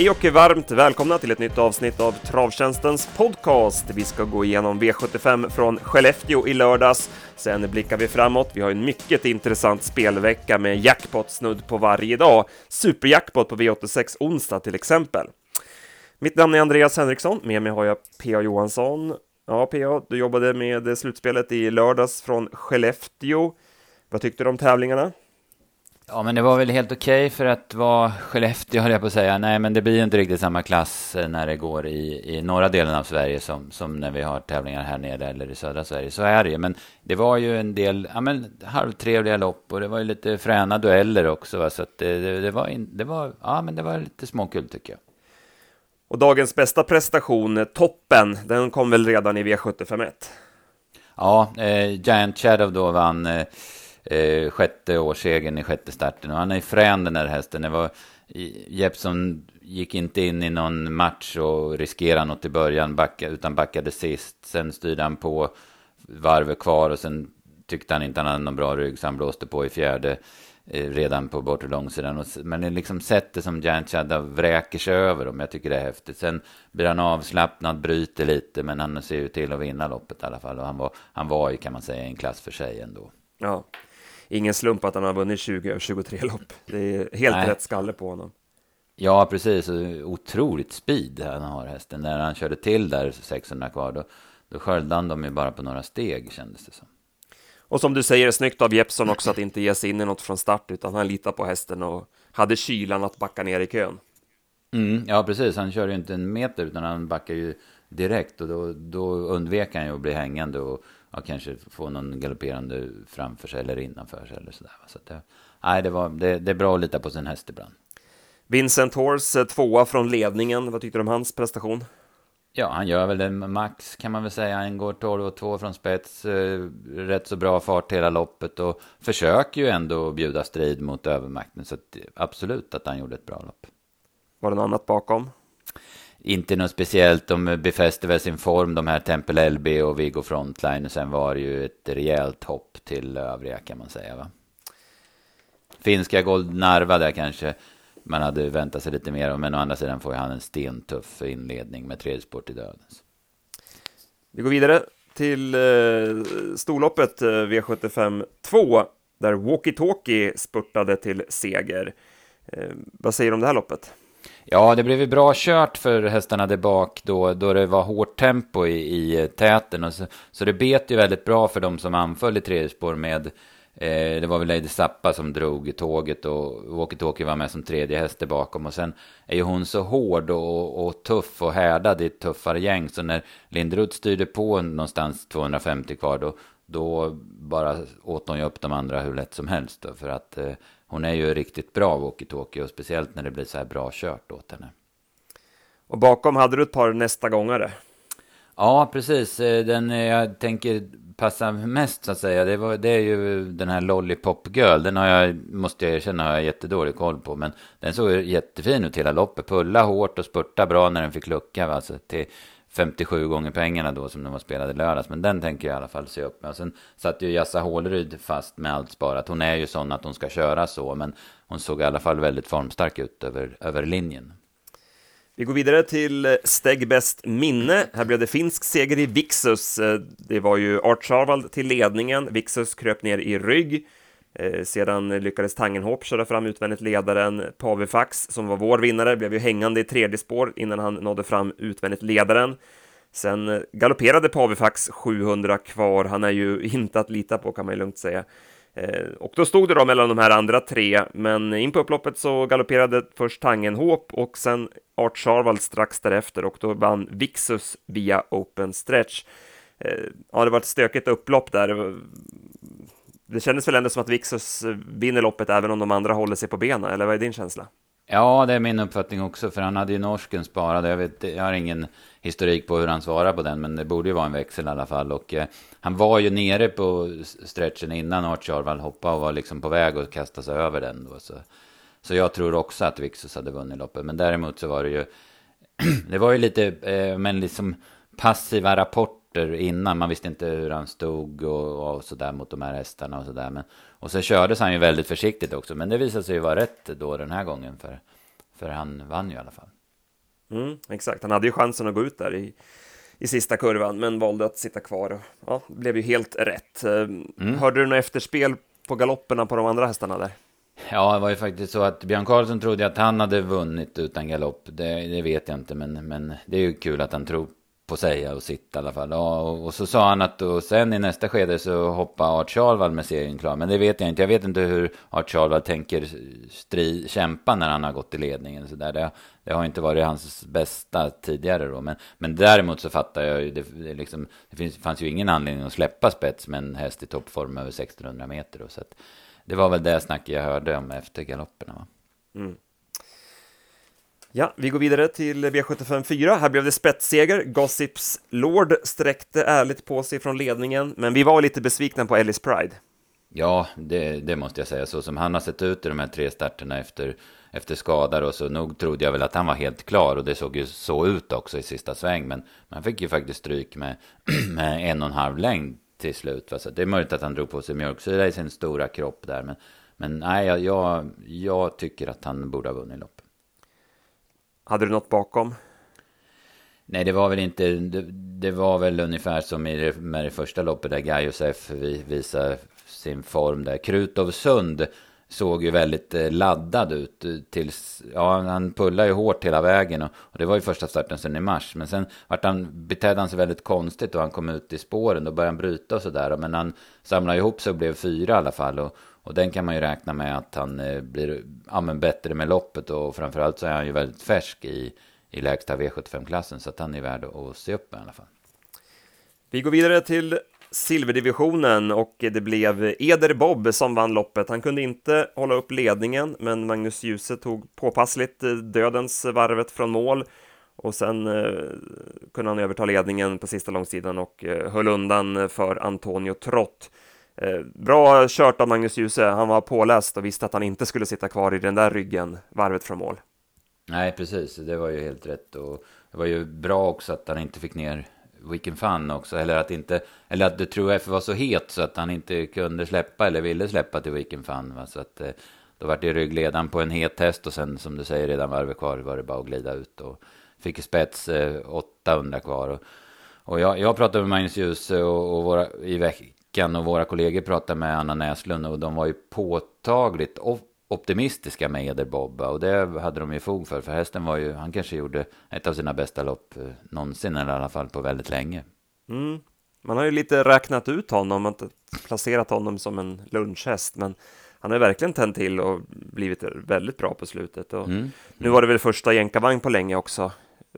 Hej och varmt välkomna till ett nytt avsnitt av Travtjänstens podcast. Vi ska gå igenom V75 från Skellefteå i lördags. Sen blickar vi framåt. Vi har en mycket intressant spelvecka med jackpot snudd på varje dag. Superjackpot på V86 onsdag till exempel. Mitt namn är Andreas Henriksson. Med mig har jag P.A. Johansson. Ja, P.A., du jobbade med slutspelet i lördags från Skellefteå. Vad tyckte du om tävlingarna? Ja, men det var väl helt okej okay för att vara Skellefteå, höll jag på att säga. Nej, men det blir ju inte riktigt samma klass eh, när det går i, i norra delen av Sverige som, som när vi har tävlingar här nere eller i södra Sverige. Så är det ju. Men det var ju en del ja, men, halvtrevliga lopp och det var ju lite fräna dueller också. Va? Så att det, det, det, var in, det, var, ja, men det var lite småkul tycker jag. Och dagens bästa prestation, toppen, den kom väl redan i V751? Ja, eh, Giant Shadow då vann. Eh, eh, sjätte årssegern i sjätte starten. Och han är frän den här hästen. Det var, Jeppson gick inte in i någon match och riskerade något i början, backa, utan backade sist. Sen styrde han på varvet kvar och sen tyckte han inte han hade någon bra rygg, så han blåste på i fjärde eh, redan på bortre långsidan. Men det är liksom sättet som Giant Shadow vräker sig över dem. Jag tycker det är häftigt. Sen blir han avslappnad, bryter lite, men han ser ju till att vinna loppet i alla fall. Och han var, han var ju, kan man säga, en klass för sig ändå. Ja, ingen slump att han har vunnit 20 av 23 lopp. Det är helt Nej. rätt skalle på honom. Ja, precis. Otroligt speed han har hästen. När han körde till där 600 kvar, då, då sköljde han dem ju bara på några steg kändes det som. Och som du säger, snyggt av Jeppson också att inte ge sig in i något från start, utan han litar på hästen och hade kylan att backa ner i kön. Mm, ja, precis. Han körde ju inte en meter, utan han backar ju direkt och då, då undvek han ju att bli hängande och ja, kanske få någon galopperande framför sig eller innanför sig eller sådär. Så det, nej, det, var, det, det är bra att lita på sin häst ibland. Vincent Horse, tvåa från ledningen. Vad tyckte du om hans prestation? Ja, han gör väl det max kan man väl säga. Han går 12 och 2 från spets. Eh, rätt så bra fart hela loppet och försöker ju ändå bjuda strid mot övermakten. Så att, absolut att han gjorde ett bra lopp. Var det något annat bakom? Inte något speciellt. De befäste väl sin form, de här Tempel LB och Viggo Frontline. Och sen var det ju ett rejält hopp till övriga kan man säga. Va? Finska Gold Narva där kanske man hade väntat sig lite mer om. Men å andra sidan får ju han en stentuff inledning med tredje sport i dödens. Vi går vidare till eh, storloppet eh, V75 2 där Walkie Talkie spurtade till seger. Eh, vad säger du om det här loppet? Ja, det blev ju bra kört för hästarna där bak då, då det var hårt tempo i, i täten. Och så, så det bet ju väldigt bra för de som anföll i tredje spår med eh, det var väl Lady Zappa som drog i tåget och Walkie-Talkie var med som tredje häst där bakom. Och sen är ju hon så hård och, och tuff och härdad i ett tuffare gäng. Så när Lindroth styrde på någonstans 250 kvar då, då bara åt hon ju upp de andra hur lätt som helst. Då, för att eh, hon är ju riktigt bra walkie-talkie och speciellt när det blir så här bra kört åt henne. Och bakom hade du ett par nästa gångare. Ja, precis. Eh, den jag tänker passa mest så att säga, det, var, det är ju den här Lollipop Girl. Den har jag, måste jag erkänna, har jag jättedålig koll på. Men den såg jättefin ut hela loppet. Pulla hårt och spurta bra när den fick lucka. Alltså till 57 gånger pengarna då som den var spelad i lördags. Men den tänker jag i alla fall se upp med. Och sen satt ju Jassa Håleryd fast med allt sparat. Hon är ju sån att hon ska köra så. Men hon såg i alla fall väldigt formstark ut över, över linjen. Vi går vidare till Steg Bäst minne. Här blev det finsk seger i Vixus. Eh, det var ju Art Charvald till ledningen. Vixus kröp ner i rygg. Eh, sedan lyckades Tangenhop köra fram utvändigt ledaren Pavefax, som var vår vinnare, blev ju hängande i tredje spår innan han nådde fram utvändigt ledaren. Sen eh, galopperade Pavefax 700 kvar, han är ju inte att lita på kan man ju lugnt säga. Eh, och då stod det då mellan de här andra tre, men in på upploppet så galopperade först Tangenhop och sen Art Charvald strax därefter och då vann Vixus via open stretch. Ja, det var ett stökigt upplopp där det kändes väl ändå som att Vixus eh, vinner loppet även om de andra håller sig på benen, eller vad är din känsla? Ja, det är min uppfattning också, för han hade ju norsken sparad. Jag, vet, jag har ingen historik på hur han svarar på den, men det borde ju vara en växel i alla fall. Och eh, han var ju nere på stretchen innan Archarvall hoppade och var liksom på väg att kasta sig över den då. Så, så jag tror också att Vixus hade vunnit loppet, men däremot så var det ju, det var ju lite, eh, men liksom passiva rapporter rapporter innan. Man visste inte hur han stod och, och sådär mot de här hästarna och sådär. Men, och så kördes han ju väldigt försiktigt också. Men det visade sig ju vara rätt då den här gången. För, för han vann ju i alla fall. Mm, exakt, han hade ju chansen att gå ut där i, i sista kurvan, men valde att sitta kvar. Och, ja, det blev ju helt rätt. Mm. Hörde du något efterspel på galopperna på de andra hästarna där? Ja, det var ju faktiskt så att Björn Karlsson trodde att han hade vunnit utan galopp. Det, det, vet jag inte, men, men det är ju kul att han tror på säga och sitta i alla fall. Ja, och, och, så sa han att och sen i nästa skede så hoppar Art Charlvall med serien klar. Men det vet jag inte. Jag vet inte hur Art Charlvall tänker stri, kämpa när han har gått i ledningen. Så där. Det, det har inte varit hans bästa tidigare då. Men, men däremot så fattar jag ju, det, det, liksom, det finns, fanns ju ingen anledning att släppa spets med en häst i toppform över 1600 meter. Då, så att, det var väl det snacket jag hörde om efter galopperna. Mm. Ja, vi går vidare till V75 4. Här blev det spetsseger. Gossips Lord sträckte ärligt på sig från ledningen, men vi var lite besvikna på Ellis Pride. Ja, det, det, måste jag säga. Så som han har sett ut i de här tre starterna efter, efter skador och så nog trodde jag väl att han var helt klar och det såg ju så ut också i sista sväng. Men man fick ju faktiskt stryk med, med en och en halv längd till slut. Va? Så det är möjligt att han drog på sig mjölksyra i sin stora kropp där. Men, men nej, jag, jag, jag tycker att han borde ha vunnit loppet. Hade du något bakom? Nej, det var väl inte... Det, det var väl ungefär som i det, med det första loppet där Gajos F visar sin form där. Krutov Sund såg ju väldigt eh, laddad ut eh, tills, ja han pullade ju hårt hela vägen och, och det var ju första starten sen i mars. Men sen vart han, betedde han sig väldigt konstigt och han kom ut i spåren, då började han bryta och sådär. Men han samlade ihop sig och blev fyra i alla fall. Och, och den kan man ju räkna med att han eh, blir ja, men bättre med loppet och framförallt så är han ju väldigt färsk i, i lägsta V75-klassen så att han är värd att se upp med i alla fall. Vi går vidare till silverdivisionen och det blev Eder Bob som vann loppet. Han kunde inte hålla upp ledningen, men Magnus Djuse tog påpassligt eh, dödens varvet från mål och sen eh, kunde han överta ledningen på sista långsidan och eh, höll undan för Antonio Trott. Eh, bra kört av Magnus Djuse, han var påläst och visste att han inte skulle sitta kvar i den där ryggen varvet från mål. Nej, precis, det var ju helt rätt och det var ju bra också att han inte fick ner Weekend Fun också, eller att inte, eller att det tror jag var så het så att han inte kunde släppa eller ville släppa till Weekend Fun. Va? Så att eh, då var det ryggledaren på en het häst och sen som du säger redan varvet kvar var det bara att glida ut och fick i spets eh, 800 kvar. Och, och jag, jag pratade med Magnus Djuse och, och våra, i veckan och våra kollegor pratade med Anna Näslund och de var ju påtagligt optimistiska med Eder Bobba och det hade de ju fog för. För hästen var ju, han kanske gjorde ett av sina bästa lopp eh, någonsin eller i alla fall på väldigt länge. Mm. Man har ju lite räknat ut honom, inte placerat honom som en lunchhäst, men han har verkligen tänt till och blivit väldigt bra på slutet. Och mm. Nu var det väl första jänkarvagn på länge också.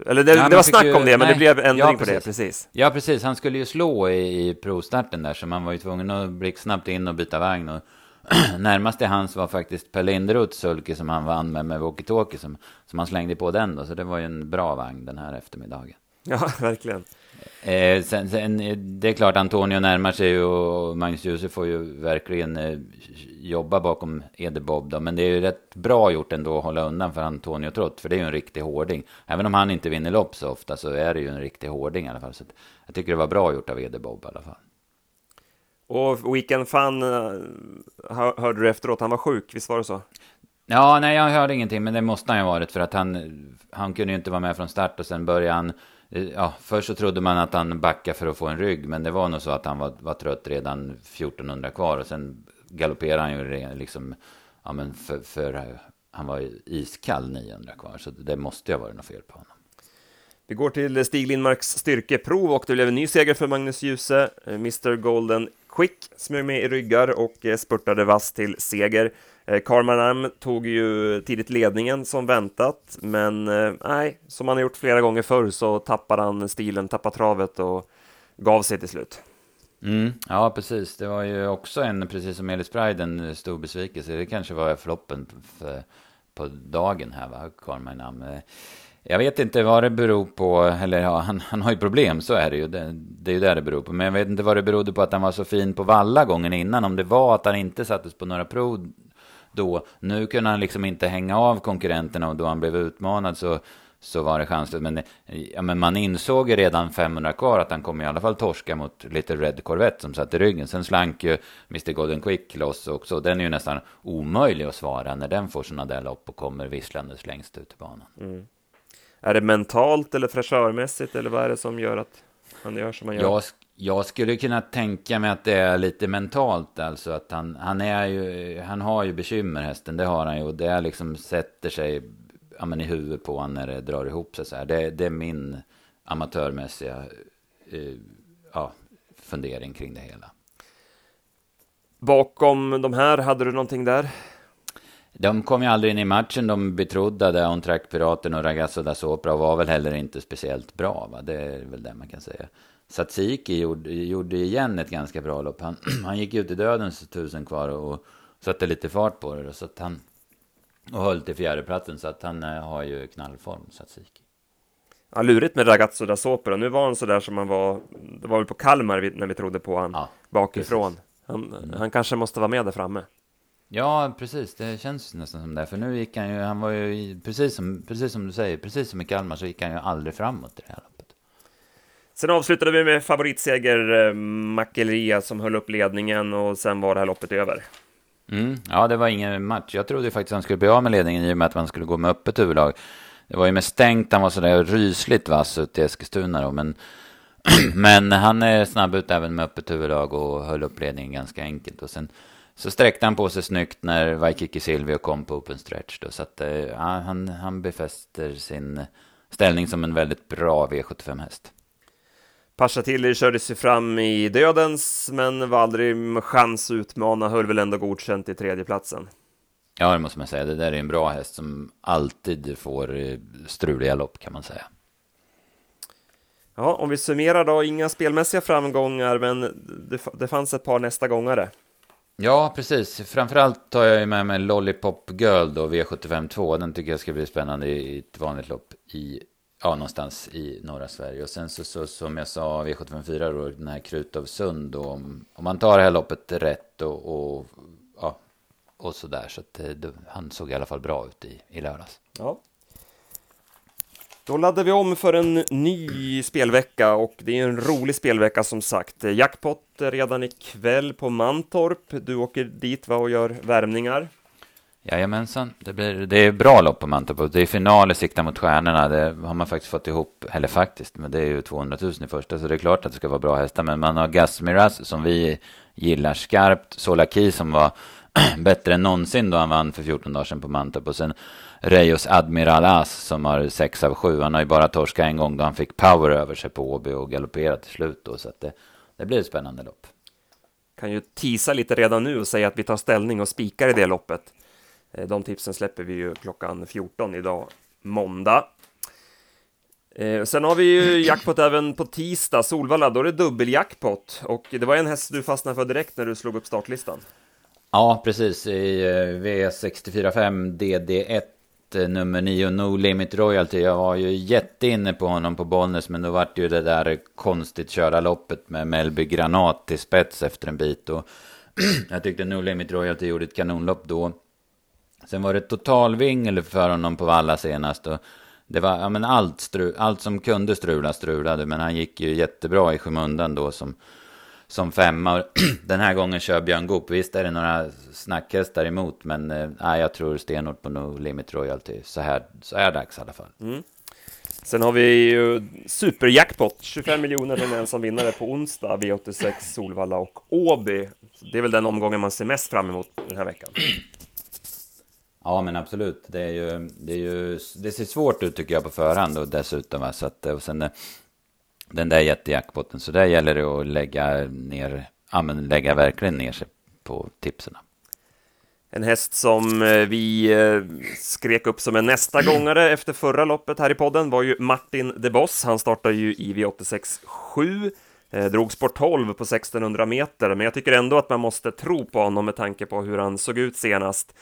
Eller det, nej, det var snack ju, om det, men nej, det blev ändring ja, på det, precis. Ja, precis. Han skulle ju slå i, i provstarten där, så man var ju tvungen att blixtsnabbt in och byta vagn. Och närmast till hans var faktiskt Per Linderoths sulke som han vann med med walkie-talkie som, som han slängde på den då. Så det var ju en bra vagn den här eftermiddagen. Ja, verkligen. Eh, sen, sen, det är klart Antonio närmar sig och Magnus Djuse får ju verkligen eh, jobba bakom Edebob då. Men det är ju rätt bra gjort ändå att hålla undan för Antonio Trott. För det är ju en riktig hårding. Även om han inte vinner lopp så ofta så är det ju en riktig hårding i alla fall. Så jag tycker det var bra gjort av Edebob i alla fall. Och Weekend Fun, eh, hörde du efteråt, han var sjuk, visst var det så? Ja, nej, jag hörde ingenting, men det måste han ju ha varit för att han, han kunde ju inte vara med från start och sen började han, eh, Eh, ja, först så trodde man att han backade för att få en rygg, men det var nog så att han var, var trött redan 1400 kvar och sen galopperade han ju liksom, ja men för, för han var iskall 900 kvar, så det måste ju ha varit något fel på honom. Vi går till Stig Lindmarks styrkeprov och det blev en ny seger för Magnus Djuse. Eh, Mr Golden Quick smög med i ryggar och eh, spurtade vass till seger. Eh, Karmanam tog ju tidigt ledningen som väntat, men eh, nej, som han har gjort flera gånger förr så tappade han stilen, tappade travet och gav sig till slut. Mm, ja, precis. Det var ju också en, precis som Elis Pride, en stor besvikelse. Det kanske var floppen på dagen här, va, Karmanam. Eh, jag vet inte vad det beror på, eller ja, han, han har ju problem, så är det ju. Det, det är ju det det beror på. Men jag vet inte vad det berodde på att han var så fin på valla gången innan. Om det var att han inte sattes på några prov då. Nu kunde han liksom inte hänga av konkurrenterna och då han blev utmanad så, så var det chanslöst. Men, ja, men man insåg ju redan 500 kvar att han kommer i alla fall torska mot lite Red Corvette som satt i ryggen. Sen slank ju Mr Golden Quick loss också. Den är ju nästan omöjlig att svara när den får sådana där lopp och kommer visslandes längst ut i banan. Mm. Är det mentalt eller fräschörmässigt eller vad är det som gör att han gör som han gör? Jag, jag skulle kunna tänka mig att det är lite mentalt, alltså att han, han är ju, han har ju bekymmer hästen, det har han ju, och det liksom sätter sig ja, men i huvudet på honom när det drar ihop sig så här. Det, det är min amatörmässiga eh, ja, fundering kring det hela. Bakom de här, hade du någonting där? De kom ju aldrig in i matchen, de betrodda där, On Track Piraten och Ragazzo da Sopra var väl heller inte speciellt bra, va? det är väl det man kan säga. Satsiki gjorde, gjorde igen ett ganska bra lopp. Han, han gick ut i dödens tusen kvar och satte lite fart på det. Så att han, och höll till fjärdeplatsen, så att han eh, har ju knallform, Satsiki. Ja, lurigt med Ragazzo da Sopra. Nu var han sådär som han var, det var väl på Kalmar när vi trodde på han ja, bakifrån. Han, mm. han kanske måste vara med där framme. Ja, precis. Det känns nästan som det. För nu gick han ju, han var ju, precis som, precis som du säger, precis som i Kalmar så gick han ju aldrig framåt i det här loppet. Sen avslutade vi med favoritseger eh, Makelria som höll upp ledningen och sen var det här loppet över. Mm, ja, det var ingen match. Jag trodde faktiskt han skulle bli av med ledningen i och med att man skulle gå med öppet huvudlag. Det var ju med stängt, han var sådär rysligt vass ut i Eskilstuna då, men, men han är snabb ut även med öppet huvudlag och höll upp ledningen ganska enkelt. Och sen så sträckte han på sig snyggt när Waikiki Silvio kom på open stretch då, så att eh, ja, han, han befäster sin ställning som en väldigt bra V75-häst. Pasha Tilly körde sig fram i dödens, men var aldrig med chans att utmana, höll väl ändå godkänt i tredjeplatsen. Ja, det måste man säga. Det där är en bra häst som alltid får eh, struliga lopp, kan man säga. Ja, om vi summerar då, inga spelmässiga framgångar, men det, det fanns ett par nästa gångare. Ja, precis. Framförallt tar jag med mig Lollipop Girl då, V75 2. Den tycker jag ska bli spännande i ett vanligt lopp i ja, någonstans i norra Sverige. Och sen så, så som jag sa, V754 då, den här Krutovsund då, om, om man tar det här loppet rätt och, och ja, och sådär. Så att eh, det, han såg i alla fall bra ut i, i lördags. Ja. Då laddar vi om för en ny spelvecka och det är en rolig spelvecka som sagt. Jackpot redan ikväll på Mantorp. Du åker dit va, och gör värmningar. Jajamensan, det, blir, det är bra lopp på Mantorp. Det är final i Sikta mot stjärnorna. Det har man faktiskt fått ihop, eller faktiskt, men det är ju 200 000 i första, så det är klart att det ska vara bra hästar. Men man har Gas Miraz som vi gillar skarpt, Solaki som var bättre än någonsin då han vann för 14 dagar sedan på Mantorp. Och sen Reyos Admiral As som har 6 av 7. Han har ju bara torskat en gång då han fick power över sig på Åby och galopperat till slut då. Så att det, det blir ett spännande lopp. Kan ju tisa lite redan nu och säga att vi tar ställning och spikar i det loppet. Eh, de tipsen släpper vi ju klockan 14 idag, måndag. Eh, sen har vi ju jackpot även på tisdag, Solvalla, då är det dubbeljackpot. Och det var en häst du fastnade för direkt när du slog upp startlistan. Ja, precis. I eh, V645 DD1 eh, nummer 9, No Limit Royalty. Jag var ju jätteinne på honom på Bollnäs, men då vart ju det där konstigt köra loppet med Melby Granat till spets efter en bit. Och jag tyckte No Limit Royalty gjorde ett kanonlopp då. Sen var det totalvingel för honom på Valla senast. Och det var, ja men allt, stru, allt som kunde strula strulade, men han gick ju jättebra i skymundan då som som femma. Den här gången kör Björn Goop. Visst är det några snackhästar emot, men eh, jag tror stenhårt på No Limit Royalty. Så här, så här dags i alla fall. Mm. Sen har vi ju superjackpot, 25 miljoner till en ensam vinnare på onsdag, V86 Solvalla och Åby. Det är väl den omgången man ser mest fram emot den här veckan. Ja, men absolut. Det, är ju, det, är ju, det ser svårt ut tycker jag på förhand och dessutom. Så att, eh, och sen, eh, den där jättejackpotten. Så där gäller det att lägga ner, ja men lägga verkligen ner sig på tipsen. En häst som eh, vi skrek upp som en nästa gångare efter förra loppet här i podden var ju Martin de Boss. Han startade ju i V86 7, drogs på 12 på 1600 meter, men jag tycker ändå att man måste tro på honom med tanke på hur han såg ut senast.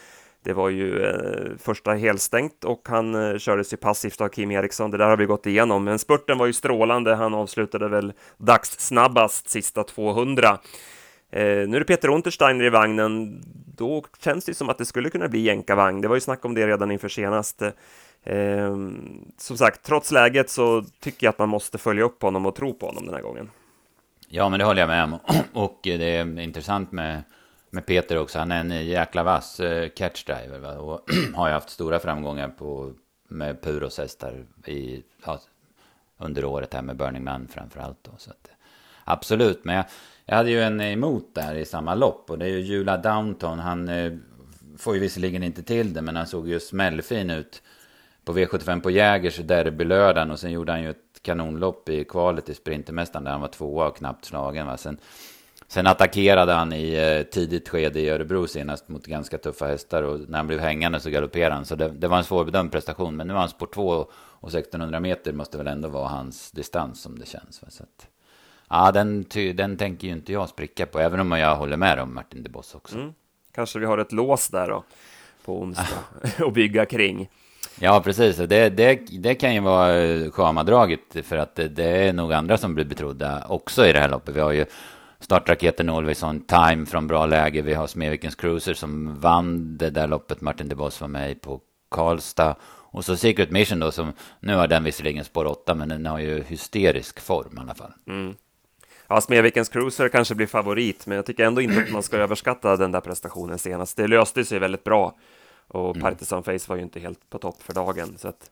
Det var ju eh, första helstängt och han eh, kördes ju passivt av Kim Eriksson. Det där har vi gått igenom, men spurten var ju strålande. Han avslutade väl dagssnabbast sista 200. Eh, nu är det Peter Untersteiner i vagnen. Då känns det som att det skulle kunna bli jänkarvagn. Det var ju snack om det redan inför senast. Eh, som sagt, trots läget så tycker jag att man måste följa upp honom och tro på honom den här gången. Ja, men det håller jag med om. Och eh, det är intressant med med Peter också. Han är en jäkla vass eh, catchdriver va? och har ju haft stora framgångar på med Puros hästar i, ja, under året här med Burning Man framförallt. Då, så att, absolut, men jag, jag hade ju en emot där i samma lopp och det är ju Jula Downton. Han eh, får ju visserligen inte till det, men han såg ju smällfin ut på V75 på Jägers derbylördagen och sen gjorde han ju ett kanonlopp i kvalet i Sprintermästaren där han var tvåa och knappt slagen. Va? Sen, sen attackerade han i eh, tidigt skede i Örebro senast mot ganska tuffa hästar och när han blev hängande så galopperade han. Så det, det var en svårbedömd prestation, men nu var han spår 2 och 1600 meter måste väl ändå vara hans distans som det känns. Så att, ja, den, den tänker ju inte jag spricka på, även om jag håller med om Martin de Boss också. Mm. Kanske vi har ett lås där då på onsdag att bygga kring. Ja, precis. Det, det, det kan ju vara schemadraget för att det, det, är nog andra som blir betrodda också i det här loppet. Vi har ju startraketen Olveson Time från bra läge. Vi har Smedvikens Cruiser som vann det där loppet Martin de Boss var med på Karlstad. Och så Secret Mission då som, nu har den visserligen spår 8 men den har ju hysterisk form i alla fall. Mm. Ja, Smedvikens Cruiser kanske blir favorit, men jag tycker ändå inte att man ska överskatta den där prestationen senast. Det löste sig väldigt bra och mm. Partisan Face var ju inte helt på topp för dagen. Så att,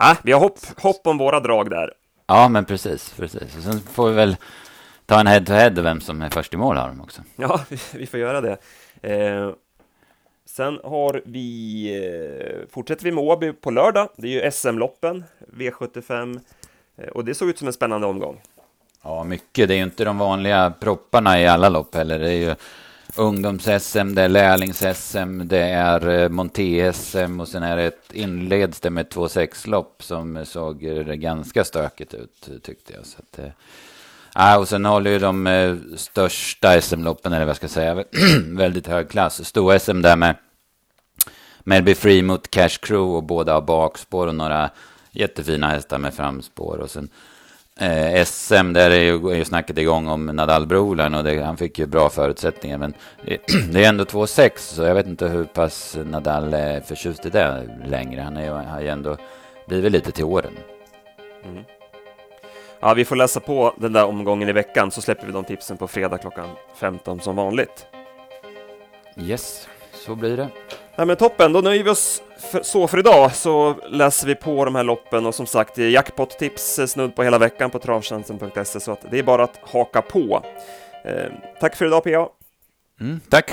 äh, vi har hopp, hopp om våra drag där. Ja, men precis, precis. Och sen får vi väl ta en head-to-head -head vem som är först i mål dem också. Ja, vi får göra det. Eh, sen har vi, eh, fortsätter vi med Åby på lördag. Det är ju SM-loppen, V75, eh, och det såg ut som en spännande omgång. Ja, mycket. Det är ju inte de vanliga propparna i alla lopp heller. Det är ju ungdoms-SM, det är lärlings-SM, det är eh, monté-SM och sen är det ett inleds det med 2-6-lopp som såg ganska stökigt ut tyckte jag. Så att, Ah, och sen håller ju de eh, största SM-loppen, eller vad jag ska säga, väldigt hög klass. Stor-SM där med Melby Free mot Cash Crew och båda har bakspår och några jättefina hästar med framspår. Och sen Eh, SM, där är ju, är ju snacket igång om Nadal Brolin och det, han fick ju bra förutsättningar. Men det är ändå 2-6, så jag vet inte hur pass Nadal är förtjust i det längre. Han är, har ju ändå blivit lite till åren. Mm. Ja, vi får läsa på den där omgången i veckan så släpper vi de tipsen på fredag klockan 15 som vanligt. Yes, så blir det. Ja, men toppen, då nöjer vi oss för, så för idag så läser vi på de här loppen och som sagt jackpot-tips snudd på hela veckan på travtjänsten.se så att det är bara att haka på. Eh, tack för idag PA! Mm, tack!